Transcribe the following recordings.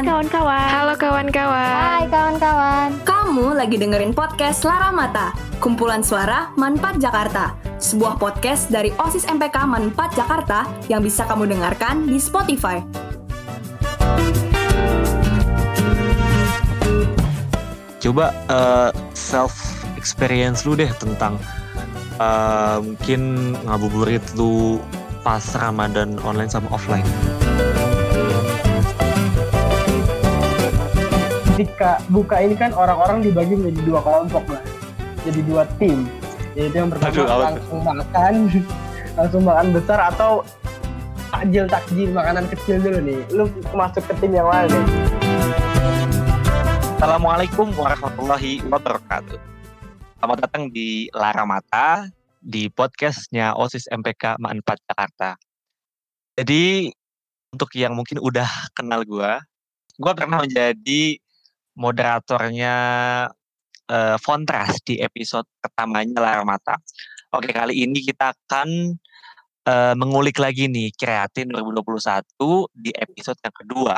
kawan-kawan. kawan-kawan. Halo kawan-kawan. Hai kawan-kawan. Kamu lagi dengerin podcast Lara Mata, kumpulan suara Manfaat Jakarta. Sebuah podcast dari OSIS MPK Manfaat Jakarta yang bisa kamu dengarkan di Spotify. Coba uh, self experience lu deh tentang uh, mungkin ngabuburit lu pas Ramadan online sama offline. Ketika buka ini kan orang-orang dibagi menjadi dua kelompok lah. Jadi dua tim. Yaitu yang pertama Aduh, langsung makan. Langsung makan besar atau takjil takjil makanan kecil dulu nih. Lu masuk ke tim yang mana nih. Assalamualaikum warahmatullahi wabarakatuh. Selamat datang di Lara Mata di podcastnya OSIS MPK Manfaat Jakarta. Jadi untuk yang mungkin udah kenal gua, gua pernah menjadi moderatornya uh, Fontras di episode pertamanya Lara Mata. Oke, kali ini kita akan uh, mengulik lagi nih Kreatin 2021 di episode yang kedua.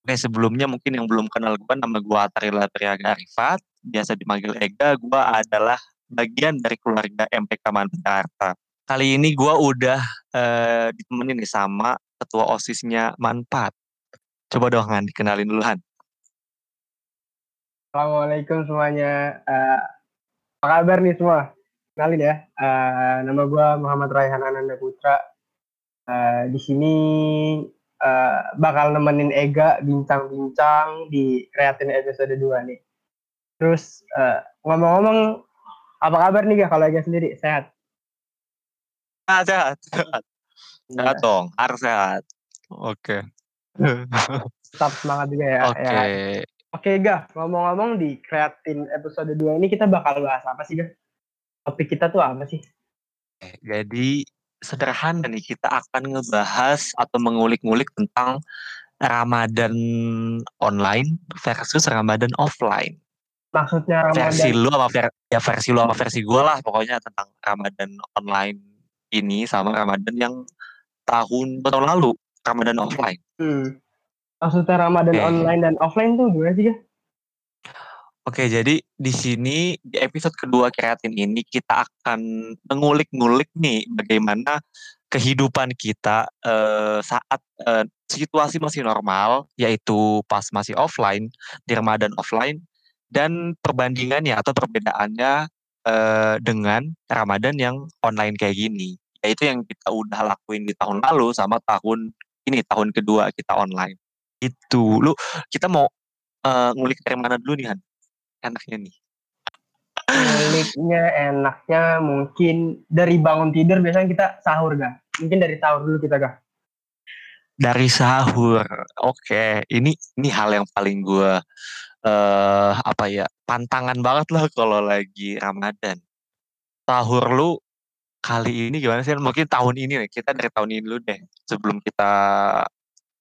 Oke, sebelumnya mungkin yang belum kenal gue, nama gue Atarila Triaga Arifat, biasa dipanggil Ega, gue adalah bagian dari keluarga MPK Manfaat Jakarta. Kali ini gue udah uh, ditemenin nih sama ketua OSISnya Manfaat. Coba dong Han, dikenalin dulu Han. Assalamualaikum semuanya uh, apa kabar nih semua kenalin ya uh, nama gue Muhammad Raihan Ananda Putra uh, di sini uh, bakal nemenin Ega bincang-bincang di kreatin episode 2 nih terus uh, ngomong-ngomong apa kabar nih Ga kalau Ega sendiri sehat Ah, sehat, sehat. Sehat Ya, dong, harus sehat. Oke. tetap semangat juga ya Oke. ya. Oke Ga ngomong-ngomong di kreatin episode 2 ini kita bakal bahas apa sih Ga topik kita tuh apa sih Jadi sederhana nih kita akan ngebahas atau mengulik-ngulik tentang Ramadan online versus Ramadan offline. maksudnya Versi Ramadan lu sama ver- ya versi lu sama versi gue lah pokoknya tentang Ramadan online ini sama Ramadan yang tahun tahun lalu Ramadan offline. Hmm. Maksudnya Ramadan Oke. online dan offline tuh gimana sih, Ga? Oke, jadi di sini di episode kedua Kreatin ini kita akan mengulik-ngulik nih bagaimana kehidupan kita eh, saat eh, situasi masih normal, yaitu pas masih offline di Ramadan offline dan perbandingannya atau perbedaannya eh, dengan Ramadan yang online kayak gini, yaitu yang kita udah lakuin di tahun lalu sama tahun ini tahun kedua kita online. Itu lu kita mau eh, ngulik dari mana dulu nih Han? enaknya nih? Miliknya enaknya mungkin dari bangun tidur biasanya kita sahur, Ga? Mungkin dari sahur dulu kita, Ga? Dari sahur. Oke, ini ini hal yang paling gue eh apa ya pantangan banget lah kalau lagi Ramadan. Sahur lu kali ini gimana sih? Mungkin tahun ini nih kita dari tahun ini dulu deh sebelum kita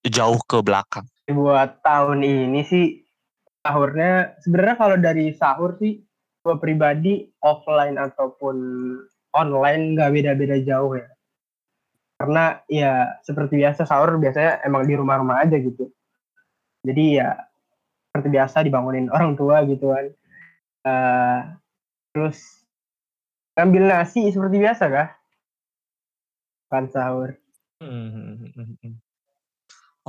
jauh ke belakang. Buat tahun ini sih sahurnya sebenarnya kalau dari sahur sih gue pribadi offline ataupun online nggak beda-beda jauh ya. Karena ya seperti biasa sahur biasanya emang di rumah-rumah aja gitu. Jadi ya seperti biasa dibangunin orang tua gitu kan. Eh, terus ngambil nasi seperti biasa kah? Kan sahur.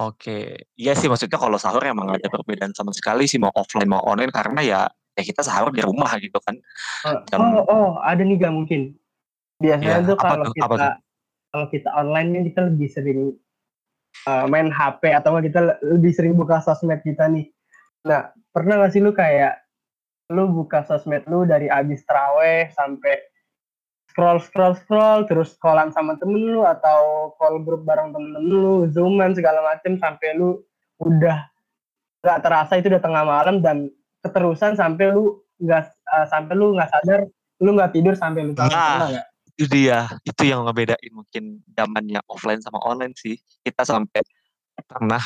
Oke, iya sih maksudnya kalau sahur emang nggak ada perbedaan sama sekali sih mau offline mau online karena ya ya kita sahur di rumah gitu kan. Jam- Oh, oh, ada nih gak mungkin. Biasanya Iya, tuh kalau tuh? kita Apa tuh? kalau kita online nih kita lebih sering uh, main HP atau kita le- lebih sering buka sosmed kita nih. Nah, pernah gak sih lu kayak lu buka sosmed lu dari abis teraweh sampai scroll scroll scroll terus callan sama temen lu atau call grup bareng temen lu zooman segala macem sampai lu udah nggak terasa itu udah tengah malam dan keterusan sampai lu nggak uh, sampai lu nggak sadar lu nggak tidur sampai lu tahu Nah. itu dia. Itu yang ngebedain mungkin zamannya offline sama online sih. Kita sampai pernah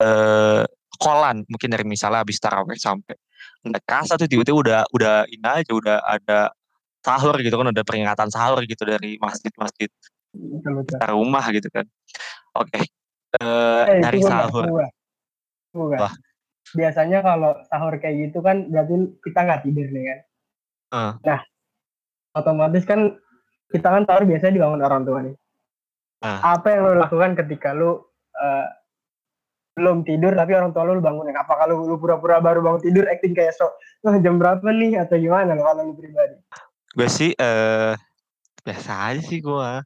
eh kolan mungkin dari misalnya habis taraweh sampai. Nggak kerasa tuh tiba-tiba udah udah ini aja udah ada sahur gitu kan udah peringatan sahur gitu dari masjid-masjid sekitar rumah gitu kan oke Eh, Eh, dari sahur. Bukan. Wah. Biasanya kalau sahur kayak gitu kan berarti kita nggak tidur nih kan. Heeh. Nah, otomatis kan kita kan sahur biasanya dibangun orang tua nih. Ah. Apa yang lo lakukan ketika lo eh, belum tidur tapi orang tua lo bangunin? Apa kalau lu pura-pura baru bangun tidur acting kayak sok "Wah, jam berapa nih atau gimana kalau lu pribadi? Gue sih eh biasa aja sih gua.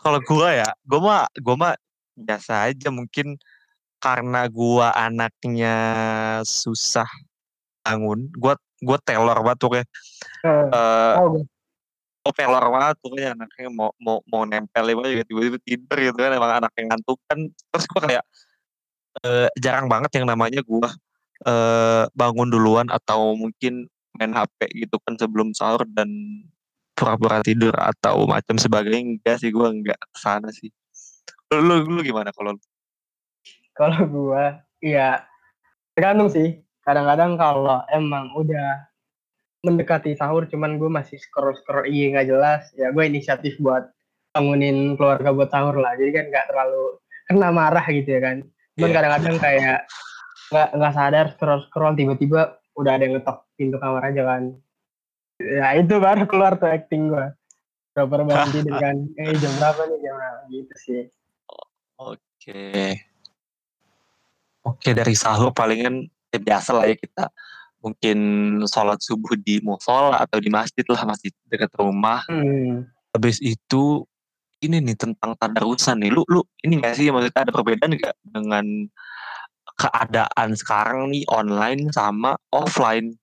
Kalau gua ya, gua mah gua mah biasa aja mungkin karena gua anaknya susah bangun, gua gua telor banget pokoknya. Eh, Eh, oh, gue- gua telor banget pokoknya anaknya mau mau mau nempel juga tiba-tiba tidur gitu kan emang anak yang ngantuk kan. Terus gua kayak eh, jarang banget yang namanya gua eh, bangun duluan atau mungkin main HP gitu kan sebelum sahur dan pura-pura tidur atau macam sebagainya enggak sih gua enggak ke sana sih. Lu, lu, lu gimana kalau lu? kalau gua ya tergantung sih. Kadang-kadang kalau emang udah mendekati sahur cuman gue masih scroll scroll IG nggak jelas ya gue inisiatif buat bangunin keluarga buat sahur lah jadi kan nggak terlalu kena marah gitu ya kan cuman Iya. kadang-kadang kayak nggak nggak sadar scroll scroll tiba-tiba udah ada yang ngetok pintu kamar aja kan ya itu baru keluar tuh acting gue proper bangun tidur kan eh jam berapa nih jam berapa gitu sih Oke. Oke dari sahur palingan ya biasa lah ya kita mungkin sholat subuh di musola atau di masjid lah masjid dekat rumah. hmm. Habis itu ini nih tentang tadarusan nih. Lu lu ini gak sih maksudnya ada perbedaan gak dengan keadaan sekarang nih online sama offline?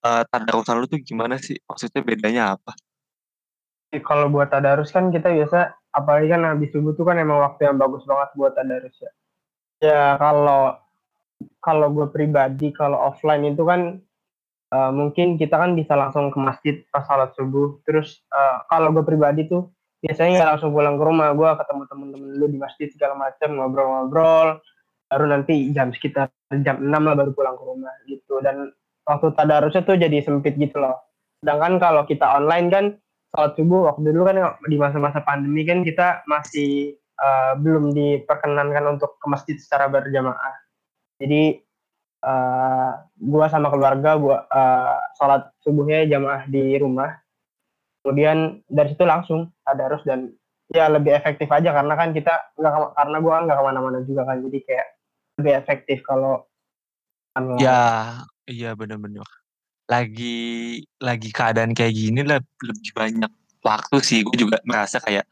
Eh tadarusan lu tuh gimana sih? Maksudnya bedanya apa? Jadi kalau buat tadarus kan kita biasa apalagi kan habis subuh tuh kan emang waktu yang bagus banget buat tadarus ya. Ya kalau kalau gue pribadi kalau offline itu kan eh, mungkin kita kan bisa langsung ke masjid pas salat subuh. Terus eh, kalau gue pribadi tuh biasanya nggak langsung pulang ke rumah. Gue ketemu temen-temen dulu di masjid segala macam ngobrol-ngobrol. Baru nanti jam sekitar jam 6 lah baru pulang ke rumah gitu. Dan waktu tadarusnya tuh jadi sempit gitu loh. Sedangkan kalau kita online kan sholat subuh waktu dulu kan di masa-masa pandemi kan kita masih eh, belum diperkenankan untuk ke masjid secara berjamaah. Jadi eh, gua sama keluarga gua eh, sholat subuhnya jamaah di rumah. Kemudian dari situ langsung tadarus dan ya lebih efektif aja karena kan kita nggak karena gua nggak ke mana-mana juga kan jadi kayak lebih efektif kalau online. Ya, iya bener-bener. Lagi lagi keadaan kayak gini lah lebih banyak waktu sih. Gue juga merasa kayak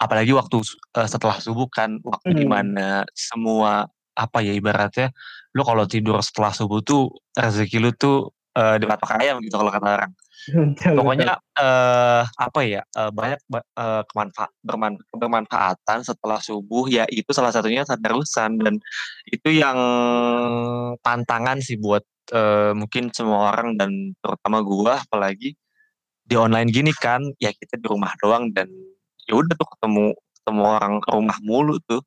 apalagi waktu eh, setelah subuh kan waktu Hmm. di mana semua apa ya ibaratnya lu kalau tidur setelah subuh tuh rezeki lu tuh eh, dipatok ayam gitu kalau kata orang. Betul, Pokoknya eh apa ya eh, banyak ba- eh, kemanfa- berman- bermanfaatan setelah subuh ya itu salah satunya tadarusan dan itu yang tantangan sih buat eh, mungkin semua orang dan terutama gua apalagi di online gini kan ya kita di rumah doang dan ya udah tuh ketemu ketemu orang ke rumah mulu tuh.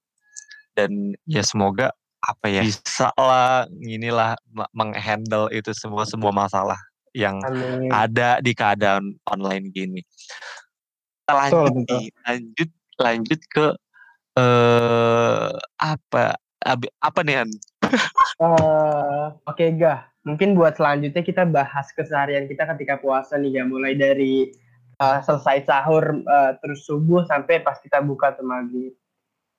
Dan ya semoga apa ya bisa lah inilah menghandle itu semua semua masalah yang Amin. ada di keadaan online gini. Kita Betul, lanjut betul. nih, lanjut lanjut ke eh apa apa nih Han? Eh, Oke Gah, mungkin buat selanjutnya kita bahas keseharian kita ketika puasa nih ya, mulai dari eh, selesai sahur eh, terus subuh sampai pas kita buka tuh maghrib.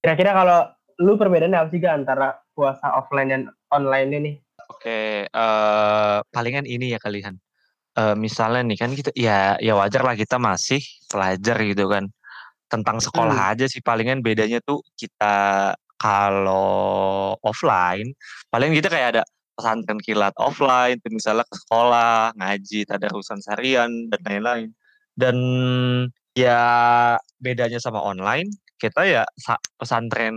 Kira-kira kalau lu perbedaannya apa sih Gah antara puasa offline dan online ini? Oke, eh palingan ini ya kalian. Eh misalnya nih kan kita ya ya wajar lah kita masih pelajar gitu kan. Tentang sekolah aja sih palingan bedanya tuh kita kalau offline paling kita kayak ada pesantren kilat offline tuh misalnya ke sekolah, ngaji, tadarusan seharian dan lain-lain. Dan ya bedanya sama online kita ya sa- pesantren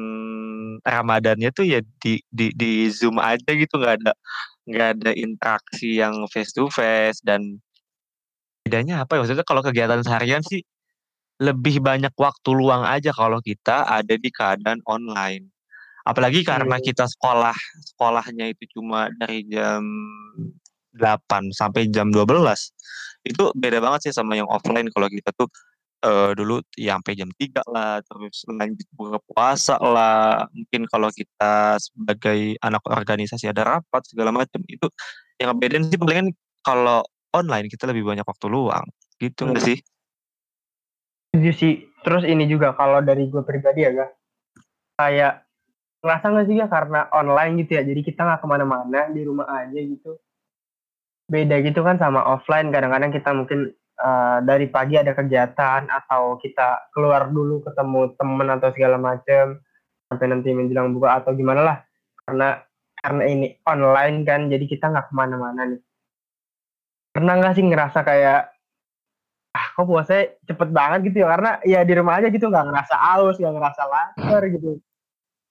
Ramadannya tuh ya di di di Zoom aja gitu nggak ada nggak ada interaksi yang face to face dan bedanya apa ya maksudnya kalau kegiatan seharian sih lebih banyak waktu luang aja kalau kita ada di keadaan online apalagi karena Hmm. kita sekolah sekolahnya itu cuma dari jam 8 sampai jam 12 itu beda banget sih sama yang offline kalau kita tuh eee, dulu ya sampai jam 3 lah, terus lanjut buka puasa lah, mungkin kalau kita sebagai anak organisasi ada rapat segala macam, itu yang ngebedain sih palingan kalau online kita lebih banyak waktu luang, gitu nggak Hmm. sih? Setuju sih. Terus ini juga kalau dari gue pribadi ya, Kak, kayak ngerasa nggak sih ya karena online gitu ya, jadi kita nggak ke mana-mana di rumah aja gitu. Beda gitu kan sama offline, kadang-kadang kita mungkin eee, dari pagi ada kegiatan atau kita keluar dulu ketemu temen atau segala macem, sampai nanti menjelang buka atau gimana lah. Karena karena ini online kan, jadi kita nggak ke mana-mana nih. Pernah nggak sih ngerasa kayak, ah kok puasanya cepet banget gitu ya, karena ya di rumah aja gitu nggak ngerasa haus, nggak ngerasa lapar gitu.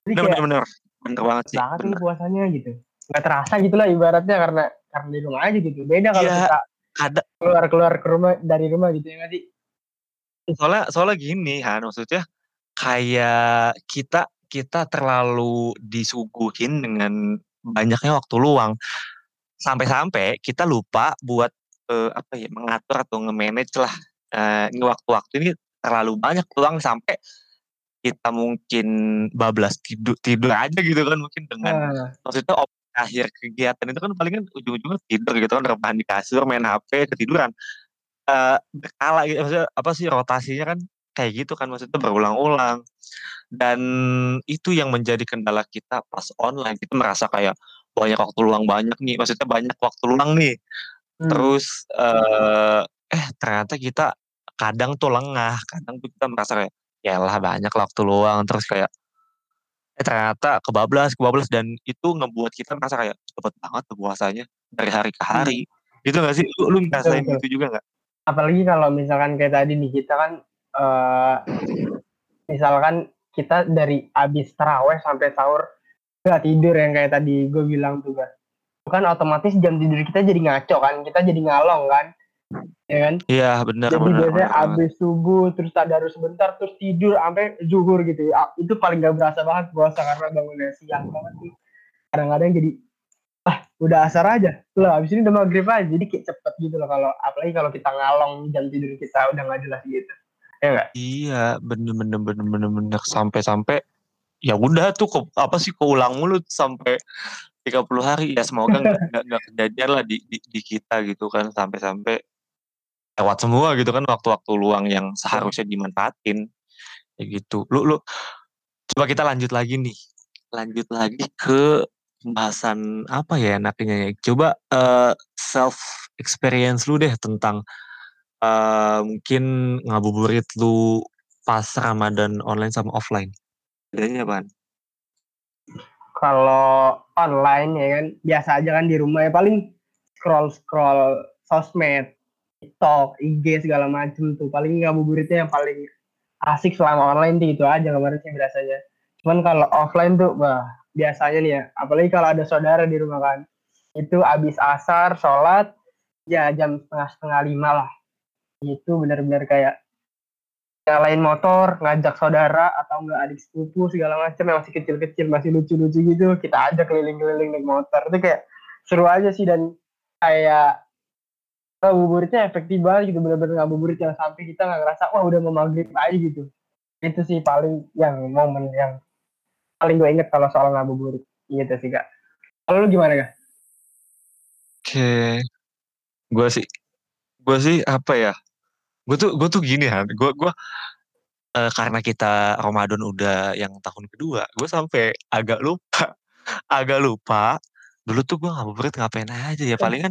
Jadi Bener kayak bener bener, bener banget sih, banget nih bener. puasanya gitu. Nggak terasa gitu lah ibaratnya karena karena di rumah aja gitu. Beda kalau Iya, kita ada keluar-keluar ke rumah dari rumah gitu ya nggak sih? soalnya soalnya gini Han, maksudnya kayak kita kita terlalu disuguhin dengan banyaknya waktu luang, sampai-sampai kita lupa buat, eee, apa ya, mengatur atau nge-manage lah, eee, ini waktu-waktu ini terlalu banyak luang sampai kita mungkin bablas tidu tidur aja gitu kan mungkin dengan Nah. maksudnya op akhir kegiatan itu kan palingan ujung-ujungnya tidur gitu kan, rebahan di kasur, main HP, ketiduran. Eee, berkala gitu maksudnya apa sih, rotasinya kan kayak gitu kan, maksudnya berulang-ulang. Dan itu yang menjadi kendala kita pas online, kita merasa kayak banyak waktu luang banyak nih, maksudnya banyak waktu luang nih. Mmm. Terus, eee, eh ternyata kita kadang tuh lengah, kadang tuh kita merasa kayak, yaelah banyak waktu luang, terus kayak eh ternyata kebablas kebablas dan itu ngebuat kita merasa kayak, cepet banget tuh puasanya, dari hari ke hari. Mmm. Gitu nggak sih? Lu lu ngerasain betul. gitu juga nggak? Apalagi kalau misalkan kayak tadi nih, kita kan, eee, misalkan kita dari habis tarawih sampai sahur nggak tidur yang kayak tadi gue bilang tuh. Itu kan otomatis jam tidur kita jadi ngaco kan, kita jadi ngalong kan, ya kan? Iya, bener Jadi bener biasanya bener banget. habis subuh, terus tadarus sebentar, terus tidur sampai zuhur gitu ya. Itu paling nggak berasa banget puasa karena bangunnya siang banget sih. Kadang-kadang jadi, ah udah asar aja, lah habis ini udah maghrib aja, jadi kayak cepet gitu loh kalau apalagi kalau kita ngalong jam tidur kita udah nggak jelas gitu, ya nggak? Iya, bener bener bener bener bener, sampai-sampai ya udah tuh ke apa sih, keulang mulu sampai 30 hari. Ya semoga nggak nggak nggak kejadian lah di di di kita gitu kan, sampai-sampai lewat semua gitu kan waktu-waktu luang yang seharusnya dimanfaatin, kayak gitu. Lu lu coba kita lanjut lagi nih, lanjut lagi ke pembahasan apa ya enaknya ya, coba, eee, self experience lu deh tentang, eee, mungkin ngabuburit lu pas Ramadan online sama offline. Bedanya apaan? Kalau online ya kan, biasa aja kan di rumah ya paling scroll-scroll sosmed, TikTok, IG segala macem tuh, paling ngabuburitnya yang paling asik selama online tuh itu aja kemarin sih biasanya. Cuman kalau offline tuh, wah biasanya nih ya, apalagi kalau ada saudara di rumah kan, itu abis asar, sholat, ya jam setengah-setengah lima lah. Itu bener-bener kayak nyalain motor, ngajak saudara atau enggak adik sepupu segala macam yang masih kecil-kecil, masih lucu-lucu gitu, kita ajak keliling-keliling naik motor. Itu kayak seru aja sih dan kayak ngabuburitnya efektif banget gitu, bener-bener ngabuburit yang sampai kita nggak ngerasa, wah udah mau maghrib aja gitu. Itu sih paling yang momen yang paling gue inget kalau soal ngabuburit. Gitu sih, Kak. Kalau lu gimana, Kak? Oke. Gua sih gua sih apa ya, gua tuh gua tuh gini Han, gua gua, eee, karena kita Ramadan udah yang tahun kedua, gua sampai agak lupa agak lupa, dulu tuh gua ngabuburit ngapain aja ya, palingan,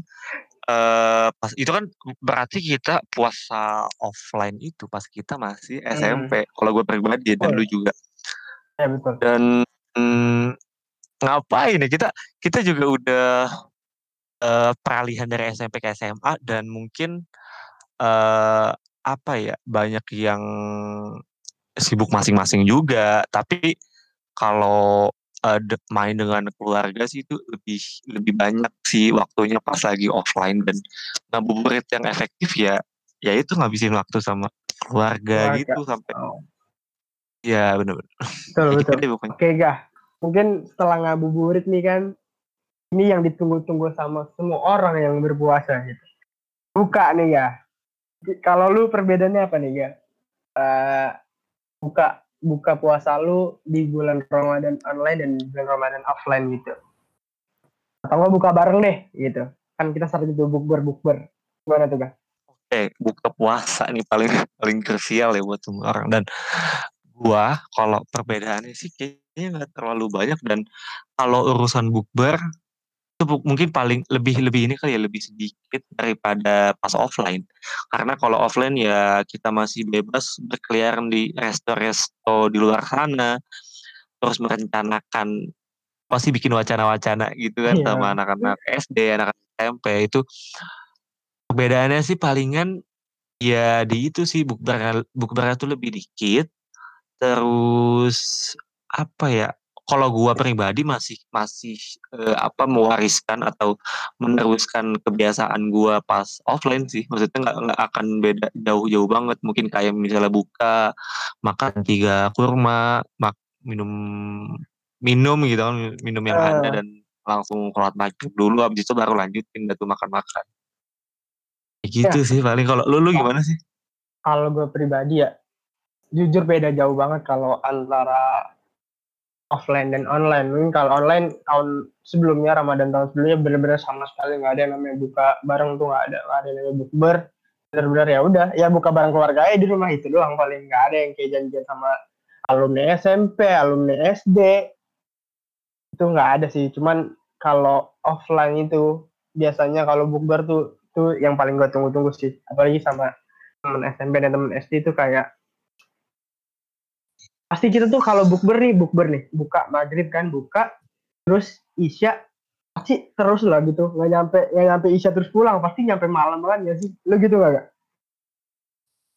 eee, pas itu kan berarti kita puasa offline itu pas kita masih Mmm. SMP, kalau gua pribadi dan Oh. lu juga. Ya betul. Dan, mmm, ngapain ya, kita kita juga udah, eee, peralihan dari SMP ke SMA dan mungkin, eee, apa ya, banyak yang sibuk masing-masing juga. Tapi kalau, eee, de main dengan keluarga sih itu lebih lebih banyak sih waktunya pas lagi offline dan ngabuburit yang efektif ya, ya itu ngabisin waktu sama keluarga Keluarga. gitu sampai Oh. Iya, bener bener. Betul Kayak gitu betul. deh pokoknya. Oke, Kak. Mungkin setelah ngabuburit nih kan, ini yang ditunggu-tunggu sama semua orang yang berpuasa gitu. Buka nih ya. Kalau lu perbedaannya apa nih, Kak? uh, buka buka puasa lu di bulan Ramadan online dan bulan Ramadan offline gitu. Atau nggak buka bareng deh gitu. Kan kita sering itu bukber bukber. Gimana tuh kan Oke, buka puasa nih paling paling krusial ya buat semua orang. Dan gua kalau perbedaannya sih kayaknya nggak terlalu banyak. Dan kalau urusan bukber itu mungkin paling lebih lebih ini kali ya lebih sedikit daripada pas offline karena kalau offline ya kita masih bebas berkeliaran di resto-resto di luar sana terus merencanakan pasti bikin wacana-wacana gitu kan Iya. sama anak-anak SD anak SMP itu perbedaannya sih palingan ya di itu sih bukber bukbernya tuh lebih dikit terus apa ya kalau gua pribadi masih masih eh, apa mewariskan atau meneruskan kebiasaan gua pas offline sih. Maksudnya nggak nggak akan beda jauh-jauh banget. Mungkin kayak misalnya buka makan tiga kurma mak minum minum gitu kan minum yang ada dan langsung sholat maghrib dulu. Habis itu baru lanjutin tuh makan-makan. Kayak gitu sih paling. Kalau lu lu gimana sih? kalau gue pribadi ya jujur beda jauh banget kalau antara offline dan online. Mungkin kalau online tahun sebelumnya Ramadan tahun sebelumnya bener-bener sama sekali nggak ada yang namanya buka bareng tuh nggak ada nggak ada yang namanya bukber. Bener-bener ya udah ya buka bareng keluarga aja di rumah itu doang paling. Nggak ada yang kayak janjian sama alumni SMP alumni SD itu nggak ada sih. Cuman kalau offline itu biasanya kalau bukber tuh tuh yang paling gue tunggu-tunggu sih. Apalagi sama temen SMP dan temen SD itu kayak pasti kita tuh kalau bukber nih bukber nih. Buka maghrib kan buka terus isya pasti terus lah gitu. Nggak nyampe nggak nyampe isya terus pulang pasti nyampe malam kan ya sih. Lu gitu gak, gak?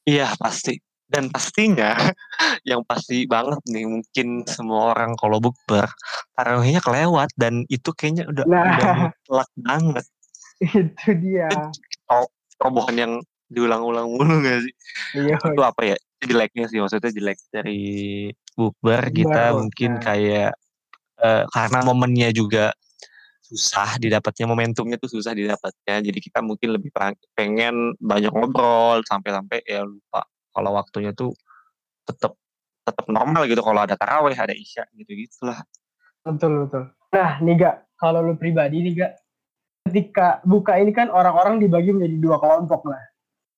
Iya pasti. Dan pastinya yang pasti banget nih mungkin semua orang kalau bukber tarawihnya kelewat dan itu kayaknya udah Nah. udah mutlak banget. Itu dia. Robohan yang diulang-ulang mulu gak sih? Iya. Itu apa ya jeleknya sih maksudnya jelek dari bukber kita Bukber, mungkin nah. kayak eh, karena momennya juga susah didapatnya momentumnya tuh susah didapatnya jadi kita mungkin lebih pengen banyak ngobrol sampai-sampai ya lupa kalau waktunya tuh tetap tetap normal gitu kalau ada taraweh ada isya gitu gitulah. Betul betul. Nah nih gak kalau lu pribadi nih gak ketika buka ini kan orang-orang dibagi menjadi dua kelompok lah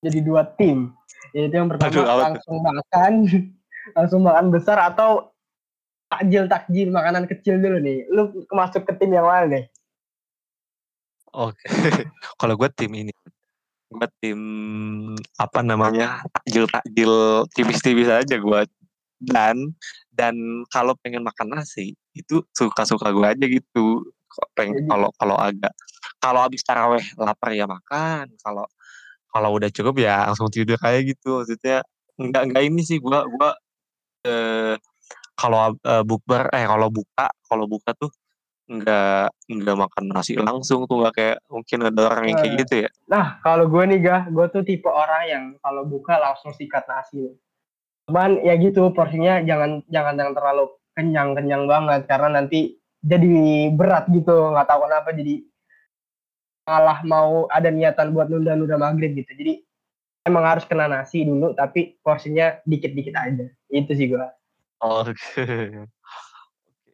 jadi dua tim. Yaitu yang pertama Aduh, langsung makan langsung makan besar atau takjil takjil makanan kecil dulu nih. Lu masuk ke tim yang mana nih? Oke. Kalau gue tim ini gue tim apa namanya takjil takjil tipis-tipis aja gue dan dan kalau pengen makan nasi itu suka-suka gue aja gitu. Pengen kalau kalau agak kalau habis taraweh lapar ya makan kalau kalau udah cukup ya langsung tidur kayak gitu maksudnya enggak enggak ini sih gua gua eh, kalau eh, bukber eh kalau buka kalau buka tuh enggak enggak makan nasi langsung tuh enggak kayak mungkin ada orang yang kayak Eh. gitu ya Nah, kalau gue nih, Gah, gue tuh tipe orang yang kalau buka langsung sikat nasi. Cuman ya gitu, porsinya jangan jangan yang terlalu kenyang-kenyang banget karena nanti jadi berat gitu, nggak tahu kenapa jadi malah mau ada niatan buat nunda-nunda maghrib gitu. Jadi emang harus kena nasi dulu, tapi porsinya dikit-dikit aja. Itu sih gue. Oke.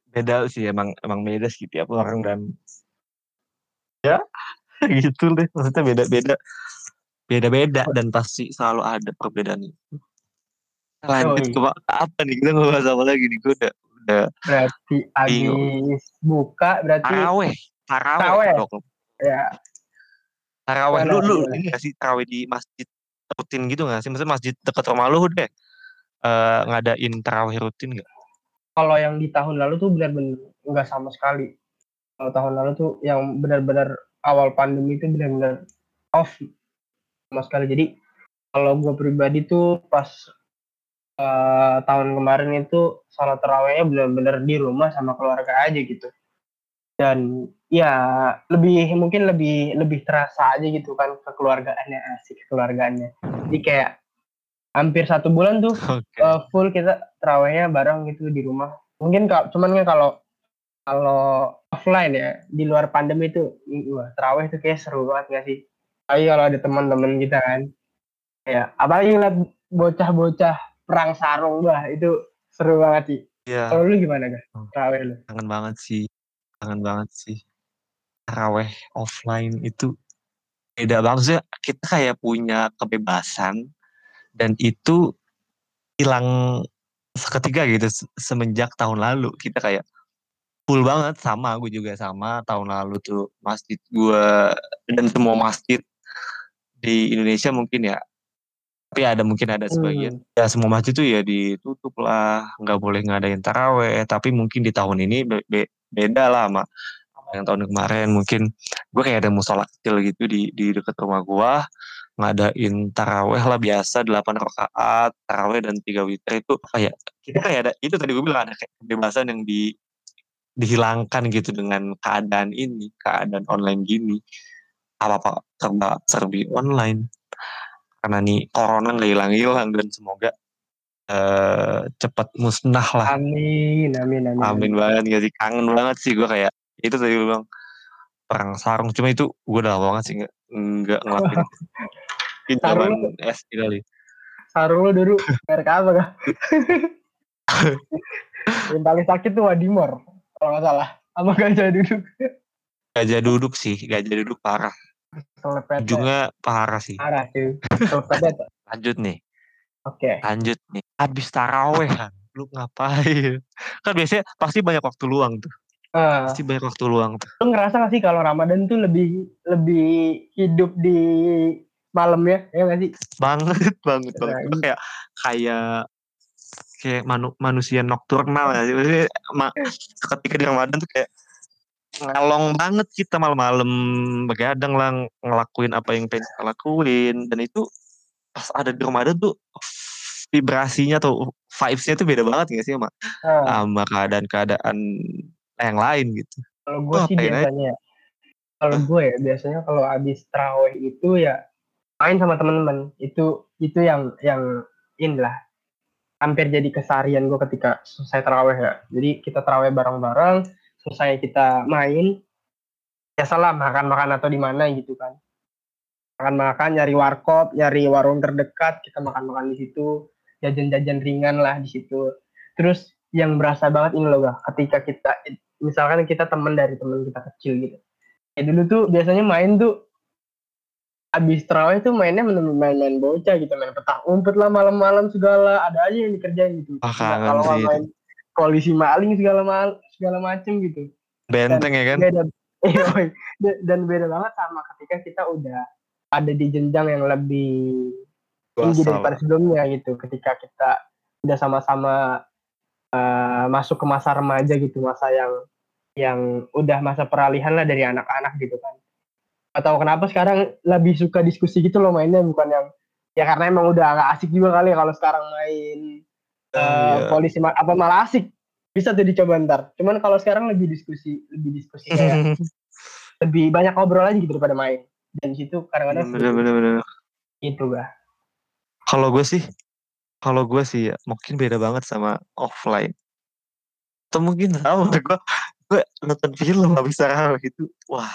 Beda sih emang emang beda sih tiap orang dan ya gitu deh maksudnya beda-beda beda-beda dan pasti selalu ada perbedaan itu. Lanjut ke apa- nih kita ngebahas apa lagi nih gue udah udah Berarti habis buka, berarti taraweh taraweh ya taraweh lu lu ini gak sih taraweh di masjid rutin gitu gak sih maksudnya masjid dekat rumah lu deh eh ngadain taraweh rutin gak? kalau yang di tahun lalu tuh benar-benar nggak sama sekali. Kalau tahun lalu tuh yang benar-benar awal pandemi itu benar-benar off sama sekali. Jadi kalau gue pribadi tuh pas eh, tahun kemarin itu salat tarawehnya benar-benar di rumah sama keluarga aja gitu. Dan ya lebih mungkin lebih lebih terasa aja gitu kan kekeluargaannya asik kekeluargaannya. Jadi kayak hampir satu bulan tuh Oke. uh, full kita terawihnya bareng gitu di rumah. Mungkin kalau cuman kan kalau kalau offline ya di luar pandemi itu wah, terawih itu kayak seru banget gak sih? Apalagi kalau ada teman-teman kita kan. Ya, apalagi ngeliat bocah-bocah perang sarung bah itu seru banget sih. Iya, Kalau lu gimana gak? Oh. Terawih lu. kangen banget sih. Kangen banget sih. Taraweh offline itu beda banget sih. Kita kayak punya kebebasan dan itu hilang seketika gitu se- semenjak tahun lalu kita kayak full banget sama gue juga sama tahun lalu tuh masjid gue dan semua masjid di Indonesia mungkin ya tapi ada mungkin ada sebagian Hmm. ya semua masjid tuh ya ditutup lah nggak boleh ngadain taraweh tapi mungkin di tahun ini be- be- beda lah sama yang tahun kemarin. Mungkin gue kayak ada musola kecil gitu di di dekat rumah gue ngadain taraweh lah biasa 8 rakaat taraweh dan tiga witir itu kayak kita kayak ada itu tadi gue bilang ada kayak kebebasan yang di dihilangkan gitu dengan keadaan ini keadaan online gini. Apa apa serba serbi online. Karena nih corona nggak hilang hilang dan semoga eh cepat musnah lah. Amin, amin, amin. amin. Banget gak sih? Kangen banget sih gue kayak itu tadi gue bilang perang sarung cuma itu gue udah lama banget sih nggak nggak ngelakuin itu zaman SD kali Sarung lu dulu merek apa gak? yang paling sakit tuh Wadimor kalau nggak salah. Sama gajah duduk. gajah duduk sih gajah duduk parah Selepet. ujungnya parah sih Arah cuy. Selepet. lanjut nih Oke. lanjut nih habis taraweh lu ngapain kan biasanya pasti banyak waktu luang tuh Ah, pasti banyak waktu luang tuh. lu ngerasa gak sih kalau Ramadan tuh lebih lebih hidup di malam ya? Ya gak sih? banget banget Nah, banget. ini- kayak kayak kayak manu- manusia nokturnal ya Maksudnya, ma- ketika di Ramadan tuh kayak ngalong banget kita malam-malam. Begadang lah ngelakuin apa yang pengen kita lakuin. Dan itu pas ada di Ramadan tuh vibrasinya tuh vibes-nya tuh beda banget gak sih sama, Ah, sama keadaan-keadaan yang lain gitu kalau gue sih biasanya, kalau gue ya biasanya kalau abis terawih itu ya main sama temen-temen itu itu yang yang inilah hampir jadi keseharian gue ketika selesai terawih ya. Jadi kita terawih bareng-bareng, selesai kita main, biasalah makan-makan atau di mana gitu kan. Makan-makan, nyari warkop, nyari warung terdekat, kita makan-makan di situ, jajan-jajan ringan lah di situ. Terus yang berasa banget ini loh gak, ketika kita misalkan kita temen dari temen kita kecil gitu. Ya dulu tuh biasanya main tuh abis terawih tuh mainnya main-main bocah gitu main petak umpet lah malam-malam segala ada aja yang dikerjain gitu. Ah, kalau main polisi maling segala mal segala macem gitu. Benteng ya kan? Beda Yoi. Dan- dan beda banget sama ketika kita udah ada di jenjang yang lebih tinggi daripada sebelumnya gitu. Ketika kita udah sama-sama eh, masuk ke masa remaja gitu masa yang yang udah masa peralihan lah dari anak-anak gitu kan. Atau kenapa sekarang lebih suka diskusi gitu loh mainnya bukan yang ya karena emang udah agak asik juga kali ya kalau sekarang main eh, Iya. polisi ma- apa malah asik. Bisa tuh dicoba ntar. Cuman kalau sekarang lebih diskusi lebih diskusi kayak lebih banyak ngobrol aja gitu daripada main. Dan di situ kadang-kadang bener bener bener. Itu gak Kalau gue sih, kalau gue sih ya mungkin beda banget sama offline. Atau mungkin sama gue, gue nonton film habis tarawih itu, wah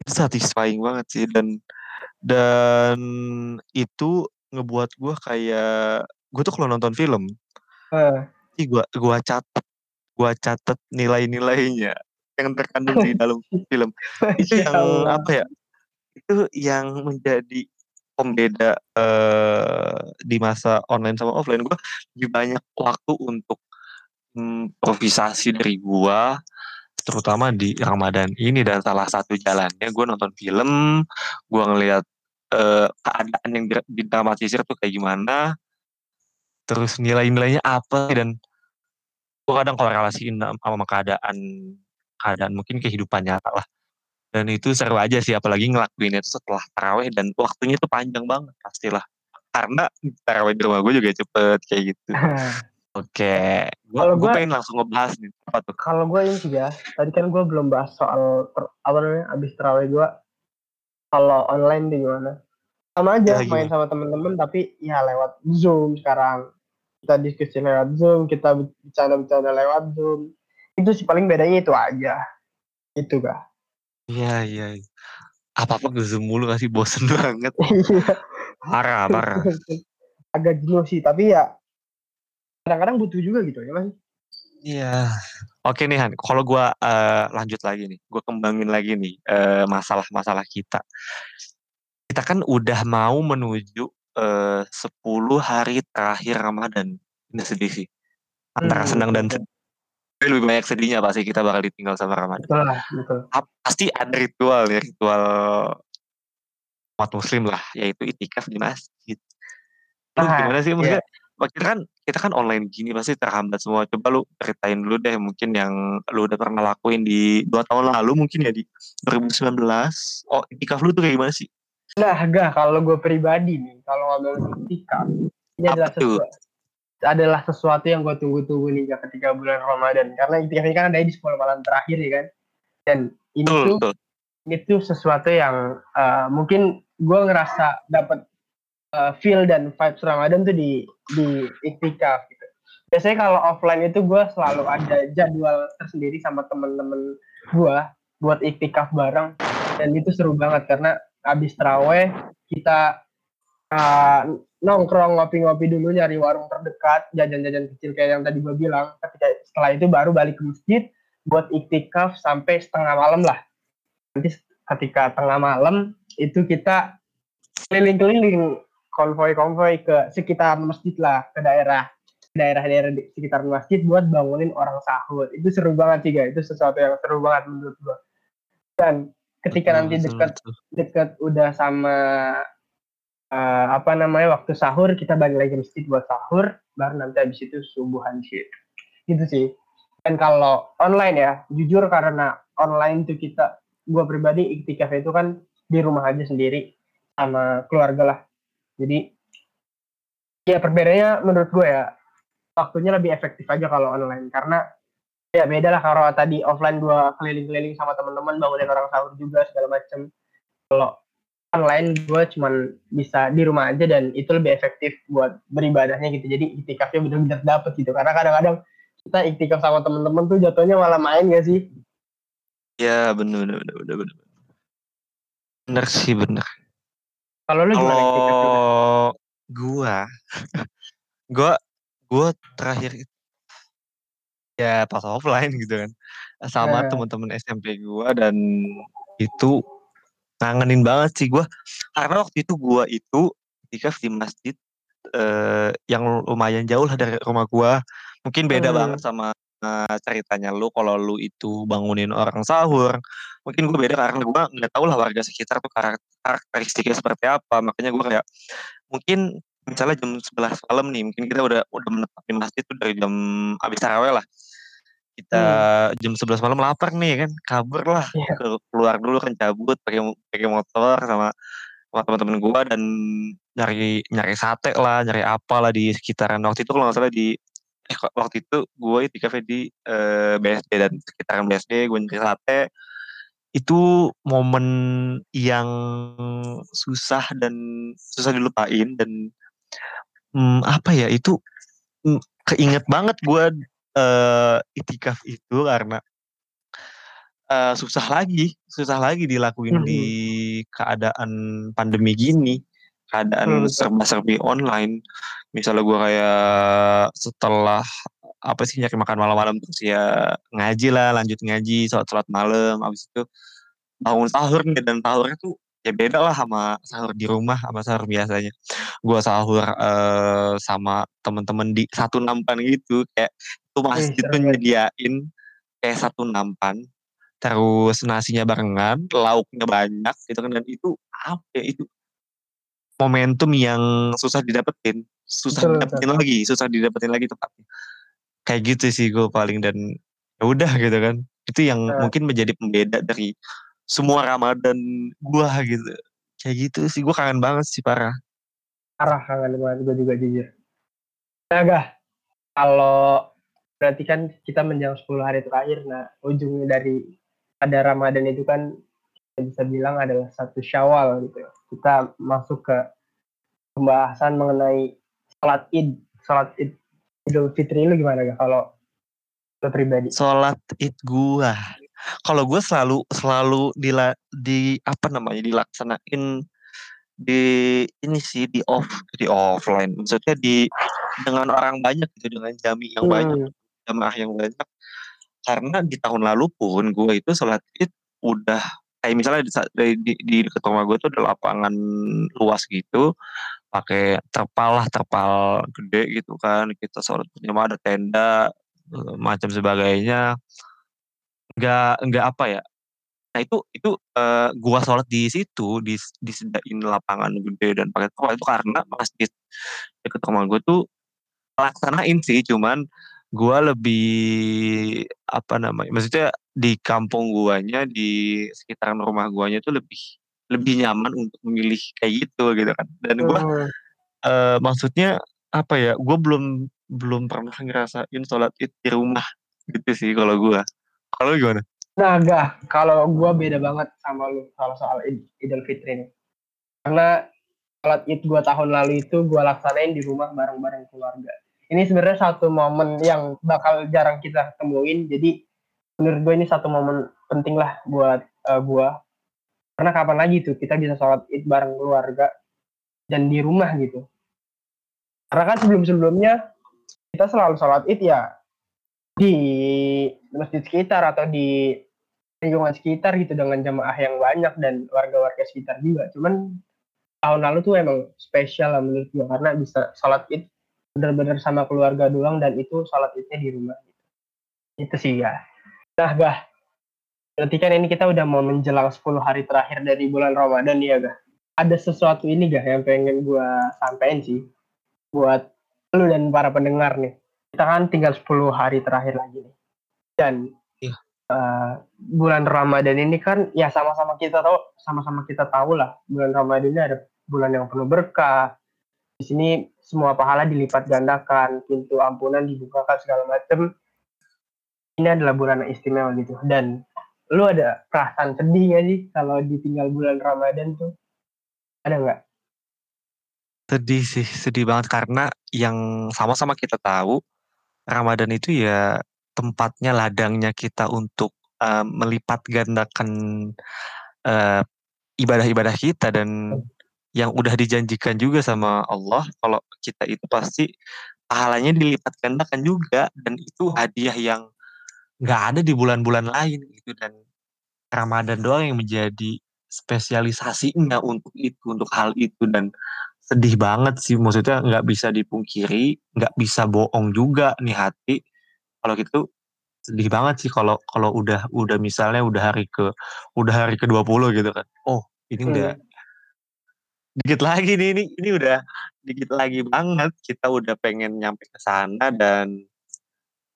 itu satisfying banget sih dan dan itu ngebuat gue kayak gue tuh kalau nonton film, Eh, sih gue gua catat, gue catat nilai-nilainya yang terkandung di dalam film. Itu Masya yang Allah. apa ya? Itu yang menjadi pembeda eh, di masa online sama offline gue lebih banyak waktu untuk mm, improvisasi dari gua terutama di Ramadan ini dan salah satu jalannya gue nonton film gue ngelihat eh, keadaan yang dra- didramatisir tuh kayak gimana terus nilai-nilainya apa dan gue kadang korelasiin sama keadaan keadaan mungkin kehidupan nyata lah dan itu seru aja sih apalagi ngelakuin itu setelah taraweh dan waktunya tuh panjang banget pastilah. Karena taraweh di rumah gue juga cepet kayak gitu. Oke Kalau gue gua- pengen langsung ngebahas nih apa tuh? Kalau gue ini sih ya tadi kan gue belum bahas soal ter- apa namanya abis terawih gue kalau online di gimana? Sama aja Ya, main gimana? sama temen-temen tapi ya lewat zoom sekarang. Kita diskusi lewat zoom kita bercanda-bercanda lewat zoom. Itu sih paling bedanya itu aja. Itu gak iya iya apa apa gue zoom mulu gak sih bosen banget parah parah agak jenuh sih tapi ya kadang-kadang butuh juga gitu ya mas Iya. Oke nih Han, kalau gua eh, lanjut lagi nih, gua kembangin lagi nih eh, masalah-masalah kita. Kita kan udah mau menuju eh, 10 hari terakhir Ramadan. Ini sedih sih. Antara Hmm, senang dan betul. sedih. Lebih banyak sedihnya pasti kita bakal ditinggal sama Ramadan. betul lah betul Pasti ada ritual ya, ritual umat muslim lah, yaitu itikaf di masjid. Lu gimana sih iya. maksudnya? Kita kan kita kan online gini pasti terhambat semua. Coba lu ceritain dulu deh mungkin yang lu udah pernah lakuin di dua tahun lalu mungkin ya di 2019. Oh, itikaf lu tuh kayak gimana sih? Nah, gak kalau gue pribadi nih, kalau ngomongin itikaf, ini Apa adalah tuh? sesuatu adalah sesuatu yang gue tunggu-tunggu nih ketika bulan Ramadan. Karena itikaf ini kan ada di 10 malam terakhir ya kan. Dan ini tuh betul. ini tuh sesuatu yang eh, mungkin gue ngerasa dapat eh, feel dan vibes Ramadan tuh di di iktikaf gitu. Biasanya kalau offline itu gue selalu ada jadwal tersendiri sama temen-temen gue buat iktikaf bareng dan itu seru banget karena habis teraweh kita eh, nongkrong ngopi-ngopi dulu nyari warung terdekat jajan-jajan kecil kayak yang tadi gue bilang. Ketika setelah itu baru balik ke masjid buat iktikaf sampai setengah malam lah. Nanti ketika tengah malam itu kita keliling-keliling konvoy-konvoy ke sekitar masjid lah ke daerah daerah-daerah di sekitar masjid buat bangunin orang sahur. Itu seru banget sih guys. Itu sesuatu yang seru banget menurut gua. Dan ketika Betul, nanti dekat betul. dekat udah sama eh, apa namanya waktu sahur kita balik lagi masjid buat sahur baru nanti habis itu subuhan sih gitu sih. Dan kalau online ya jujur karena online tuh kita gua pribadi iktikaf itu kan di rumah aja sendiri sama keluarga lah. Jadi ya perbedaannya menurut gue ya waktunya lebih efektif aja kalau online. Karena ya beda lah kalau tadi offline gua keliling-keliling sama teman-teman bangunin orang sahur juga segala macem. Kalau online gue cuman bisa di rumah aja dan itu lebih efektif buat beribadahnya gitu jadi iktikafnya benar-benar dapet gitu karena kadang-kadang kita iktikaf sama teman-teman tuh jatuhnya malah main gak sih Ya, bener bener bener bener bener. Bener sih bener. kalau lu gimana? Kalau gua, gua, gua terakhir ya pas offline gitu kan, sama Eh. teman-teman SMP gua dan itu ngangenin banget sih gua, karena waktu itu gua itu iktikaf di masjid eh, yang lumayan jauh lah dari rumah gua, mungkin beda Hmm. banget sama eh, ceritanya lu kalau lu itu bangunin orang sahur, mungkin gua beda karena gua nggak tahu lah warga sekitar tuh karak- karakteristiknya seperti apa, makanya gua kayak mungkin misalnya jam 11 malam nih, mungkin kita udah udah menetap di masjid tuh dari jam habis tarawih lah. Kita jam 11 malam lapar nih kan, kabur lah. Iya. ke keluar dulu kan cabut pakai pakai motor sama sama teman-teman gua dan nyari nyari sate lah, nyari apa lah di sekitaran. Waktu itu kalau nggak salah di eh waktu itu gue itikafnya di eh, BSD dan sekitaran BSD gue nyari sate. Itu momen yang susah dan susah dilupain dan hmm, apa ya itu hmm, keinget banget gue eh, itikaf itu karena eh, susah lagi susah lagi dilakuin Mhm. di keadaan pandemi gini keadaan Hmm, betul. serba-serbi online misalnya gue kayak setelah apa sih nyari makan malam-malam terus ya ngaji lah lanjut ngaji sholat sholat malam abis itu bangun sahur nih dan sahurnya tuh ya beda lah sama sahur di rumah sama sahur biasanya. Gue sahur eh, sama temen-temen di satu nampan gitu kayak itu masjid tuh nyediain kayak satu nampan terus nasinya barengan lauknya banyak gitu kan. Dan itu apa ya itu momentum yang susah didapetin susah Betul, didapetin lagi susah didapetin lagi tepatnya. Kayak gitu sih gue paling dan ya udah gitu kan. Itu yang Nah. mungkin menjadi pembeda dari semua Ramadan gua gitu kayak gitu sih gue kangen banget sih parah arah kangen banget gue juga jujur. Nah, Gah, kalau berarti kan kita menjelang 10 hari terakhir, nah ujungnya dari ada Ramadan itu kan kita bisa bilang adalah satu Syawal gitu. Kita masuk ke pembahasan mengenai sholat Id, sholat Id Idul Fitri lu gimana gak kalau lu pribadi? sholat id gua kalau gue selalu selalu dila, di apa namanya dilaksanain di ini sih di off di offline. Maksudnya di dengan orang banyak gitu dengan jami yang banyak Hmm. jamaah yang banyak. Karena di tahun lalu pun gue itu sholat id udah kayak misalnya di, sa- di, di, di dekat rumah gue tuh ada lapangan luas gitu. Pakai terpal lah terpal gede gitu kan. Kita sholat berjamaah ada tenda eh, macam sebagainya nggak nggak apa ya nah itu itu eh, gua sholat di situ di disediain lapangan gede dan pakai terpal itu karena masjid dekat rumah gue tuh laksanain sih cuman gua lebih apa namanya maksudnya di kampung guanya di sekitaran rumah guanya tuh lebih lebih nyaman untuk memilih kayak gitu gitu kan dan gua Hmm. eh, maksudnya apa ya gue belum belum pernah ngerasain sholat id di rumah gitu sih kalau gua kalau gimana Nah, gak. Kalau gua beda banget sama lu kalau soal Id- Idul Fitri nih. Karena sholat Id gua tahun lalu itu gua laksanain di rumah bareng-bareng keluarga. Ini sebenarnya satu momen yang bakal jarang kita temuin. Jadi menurut gue ini satu momen penting lah buat eh, gua. Karena kapan lagi tuh kita bisa sholat Id bareng keluarga dan di rumah gitu. Karena kan sebelum-sebelumnya kita selalu sholat Id ya di masjid sekitar atau di lingkungan sekitar gitu dengan jamaah yang banyak dan warga-warga sekitar juga. Cuman tahun lalu tuh emang spesial lah menurut gue karena bisa sholat id benar-benar sama keluarga doang dan itu sholat idnya di rumah. Gitu. Itu sih ya. Nah, Gah. Berarti kan ini kita udah mau menjelang 10 hari terakhir dari bulan Ramadan ya, Gah. Ada sesuatu ini, Gah, yang pengen gue sampein sih buat lu dan para pendengar nih. Kita kan tinggal 10 hari terakhir lagi nih. Dan eh, bulan Ramadan ini kan ya sama-sama kita tahu sama-sama kita tahu lah bulan Ramadan ini ada bulan yang penuh berkah. Di sini semua pahala dilipat gandakan, pintu ampunan dibukakan segala macam. Ini adalah bulan yang istimewa gitu. Dan lu ada perasaan sedih gak sih kalau ditinggal bulan Ramadan tuh? Ada nggak? sedih sih sedih banget karena yang sama-sama kita tahu Ramadan itu ya tempatnya ladangnya kita untuk eh, melipat gandakan ibadah-ibadah kita dan yang udah dijanjikan juga sama Allah kalau kita itu pasti pahalanya dilipat gandakan juga dan itu hadiah yang nggak ada di bulan-bulan lain gitu dan Ramadan doang yang menjadi spesialisasinya untuk itu untuk hal itu dan sedih banget sih. Maksudnya nggak bisa dipungkiri nggak bisa bohong juga nih hati. Kalau gitu sedih banget sih kalau kalau udah udah misalnya udah hari ke udah hari ke 20 gitu kan. Oh ini udah dikit lagi nih ini ini udah dikit lagi banget. Kita udah pengen nyampe ke sana dan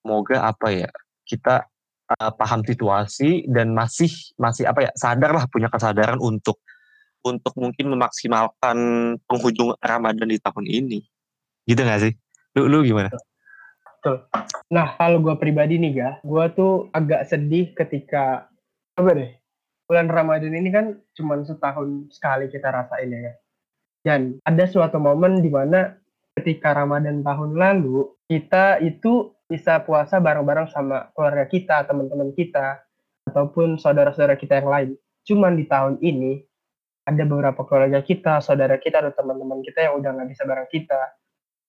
semoga apa ya kita uh, paham situasi dan masih masih apa ya sadar lah punya kesadaran untuk untuk mungkin memaksimalkan penghujung Ramadan di tahun ini gitu gak sih lu lu gimana Nah, kalau gue pribadi nih, ga, gue tuh agak sedih ketika apa deh? Bulan Ramadan ini kan cuma setahun sekali kita rasain ya. Dan ada suatu momen di mana ketika Ramadan tahun lalu kita itu bisa puasa bareng-bareng sama keluarga kita, teman-teman kita, ataupun saudara-saudara kita yang lain. Cuman di tahun ini ada beberapa keluarga kita, saudara kita, atau teman-teman kita yang udah nggak bisa bareng kita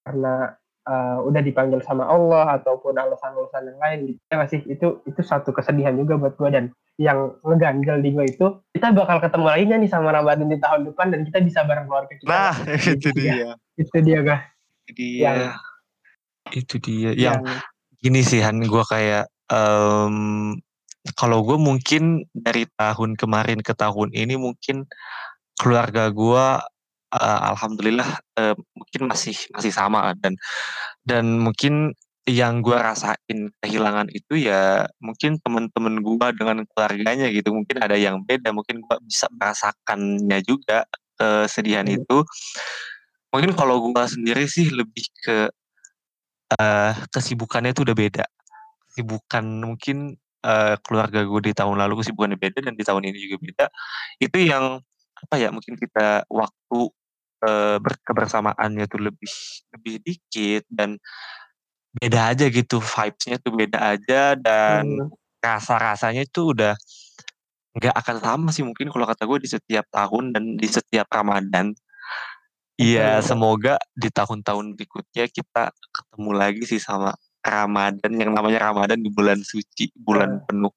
karena uh, udah dipanggil sama Allah ataupun alasan-alasan yang lain gitu. Ya sih itu itu satu kesedihan juga buat gue dan yang ngeganjel di gue itu kita bakal ketemu lagi nih sama Ramadan di tahun depan dan kita bisa bareng keluarga kita. nah itu Iya. dia Itu dia gak? itu dia Yang- itu dia yang Yang, gini sih Han gue kayak em, kalau gue mungkin dari tahun kemarin ke tahun ini mungkin keluarga gue eh, alhamdulillah eh, mungkin masih masih sama dan dan mungkin yang gue rasain kehilangan itu ya mungkin temen-temen gue dengan keluarganya gitu. Mungkin ada yang beda mungkin gue bisa merasakannya juga kesedihan Hmm. itu. Mungkin kalau gue sendiri sih lebih ke eh, kesibukannya itu udah beda. Kesibukan mungkin eh, keluarga gue di tahun lalu kesibukannya beda dan di tahun ini juga beda. Itu yang apa ya mungkin kita waktu eh, ber- kebersamaannya tuh lebih lebih dikit dan beda aja gitu vibes-nya tuh beda aja dan Hmm. rasa-rasanya itu udah nggak akan sama sih mungkin kalau kata gue di setiap tahun dan di setiap Ramadan Iya, Betul. semoga di tahun-tahun berikutnya kita ketemu lagi sih sama Ramadan yang namanya Ramadan di bulan suci, bulan penuh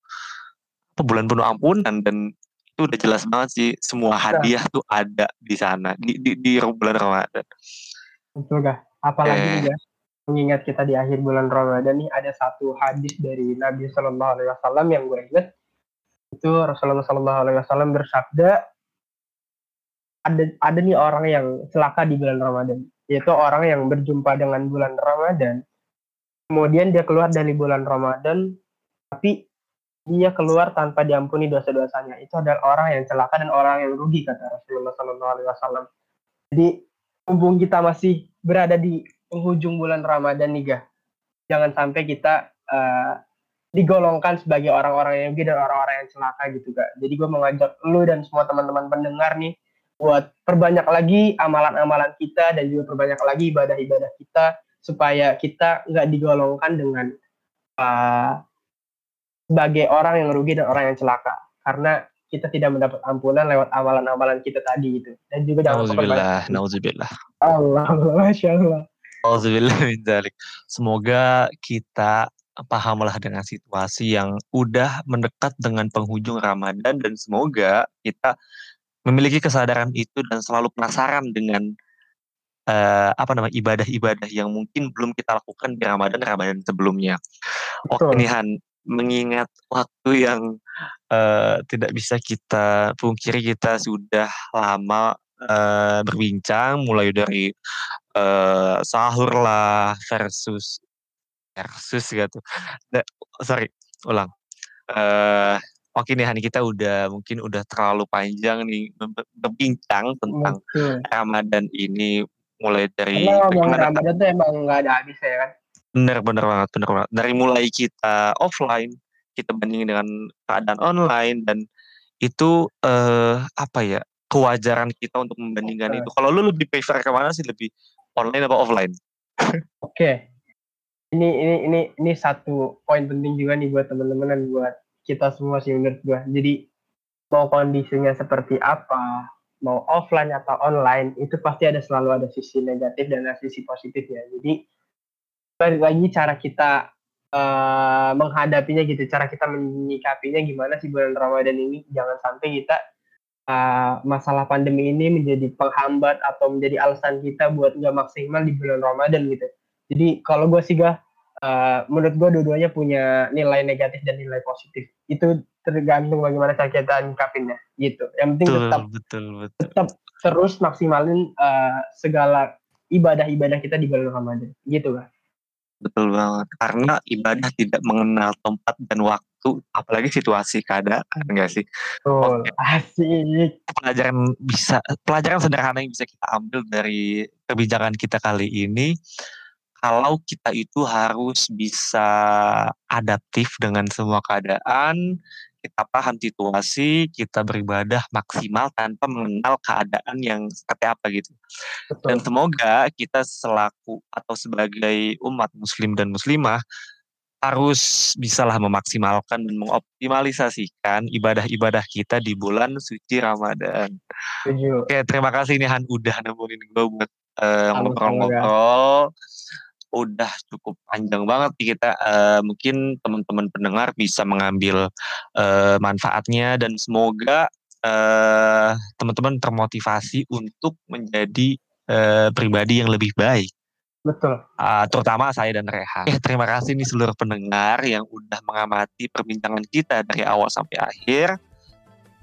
apa bulan penuh ampunan dan itu udah jelas banget sih semua hadiah tuh ada di sana di di, di bulan Ramadan. Betul kah? Apalagi Eh. juga mengingat kita di akhir bulan Ramadan nih ada satu hadis dari Nabi Shallallahu Alaihi Wasallam yang gue ingat itu Rasulullah Shallallahu Alaihi Wasallam bersabda ada ada nih orang yang celaka di bulan Ramadan yaitu orang yang berjumpa dengan bulan Ramadan kemudian dia keluar dari bulan Ramadan tapi dia keluar tanpa diampuni dosa-dosanya itu adalah orang yang celaka dan orang yang rugi kata Rasulullah Shallallahu Alaihi Wasallam jadi mumpung kita masih berada di penghujung bulan Ramadan nih Gah. Jangan sampai kita eh, digolongkan sebagai orang-orang yang rugi dan orang-orang yang celaka gitu Gak. Jadi gue mau ngajak lu dan semua teman-teman pendengar nih buat perbanyak lagi amalan-amalan kita dan juga perbanyak lagi ibadah-ibadah kita supaya kita nggak digolongkan dengan eh, sebagai orang yang rugi dan orang yang celaka karena kita tidak mendapat ampunan lewat amalan-amalan kita tadi gitu dan juga jangan lupa Nauzubillah, nauzubillah. Allah, masya Allah. Auzubillah min dzalik. Semoga kita pahamlah dengan situasi yang udah mendekat dengan penghujung Ramadan dan semoga kita memiliki kesadaran itu dan selalu penasaran dengan eh, apa namanya ibadah-ibadah yang mungkin belum kita lakukan di Ramadan Ramadan sebelumnya. Oke Betul. nih Han, mengingat waktu yang eh, tidak bisa kita pungkiri kita sudah lama eh, berbincang mulai dari eh, sahur lah versus versus gitu. Da- sorry, ulang. Eh Oke nih Hani kita udah mungkin udah terlalu panjang nih ber- berbincang tentang Betul. Ramadan ini mulai dari bagaimana Ramadan tuh emang nggak ada habisnya ya kan. Bener bener banget, bener banget. Dari mulai kita offline, kita bandingin dengan keadaan online dan itu eh apa ya kewajaran kita untuk membandingkan itu. Kalau lu lebih prefer ke mana sih lebih online apa offline? Oke. Ini ini ini ini satu poin penting juga nih buat teman-teman dan buat kita semua sih menurut gua. Jadi mau kondisinya seperti apa, mau offline atau online, itu pasti ada selalu ada sisi negatif dan ada sisi positif ya. Jadi balik lagi cara kita eh, menghadapinya gitu, cara kita menyikapinya gimana sih bulan Ramadan ini. Jangan sampai kita eh, masalah pandemi ini menjadi penghambat atau menjadi alasan kita buat nggak maksimal di bulan Ramadan gitu. Jadi kalau gue sih gak, menurut gue dua-duanya punya nilai negatif dan nilai positif. Itu tergantung bagaimana cara kita nyikapinnya gitu. Yang penting Betul, tetap betul, betul. tetap terus maksimalin eh, segala ibadah-ibadah kita di bulan Ramadan gitu kan. Betul banget. Karena ibadah tidak mengenal tempat dan waktu, apalagi situasi keadaan enggak sih? Betul. Oke. Asik. Pelajaran bisa pelajaran sederhana yang bisa kita ambil dari perbincangan kita kali ini kalau kita itu harus bisa adaptif dengan semua keadaan, kita paham situasi, kita beribadah maksimal tanpa mengenal keadaan yang seperti apa gitu. Dan Betul. semoga kita selaku atau sebagai umat muslim dan muslimah harus bisalah memaksimalkan dan mengoptimalisasikan ibadah-ibadah kita di bulan suci Ramadan. Setuju. Oke, terima kasih nih Han udah nemenin gue buat Sama-sama, ngobrol-ngobrol. Udah cukup panjang banget nih kita. Eh, mungkin teman-teman pendengar bisa mengambil eh, manfaatnya dan semoga eh, teman-teman termotivasi untuk menjadi eh, pribadi yang lebih baik. Betul. Ah, terutama saya dan Rehan. Eh, terima kasih nih seluruh pendengar yang udah mengamati perbincangan kita dari awal sampai akhir.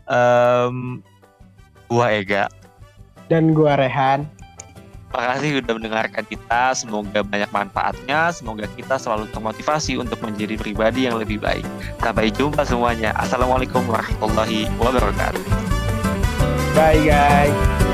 Em, gua Ega. Dan gua Rehan. Kasih udah mendengarkan kita. Semoga banyak manfaatnya. Semoga kita selalu termotivasi untuk menjadi pribadi yang lebih baik. Sampai jumpa semuanya. Assalamualaikum warahmatullahi wabarakatuh. Bye guys.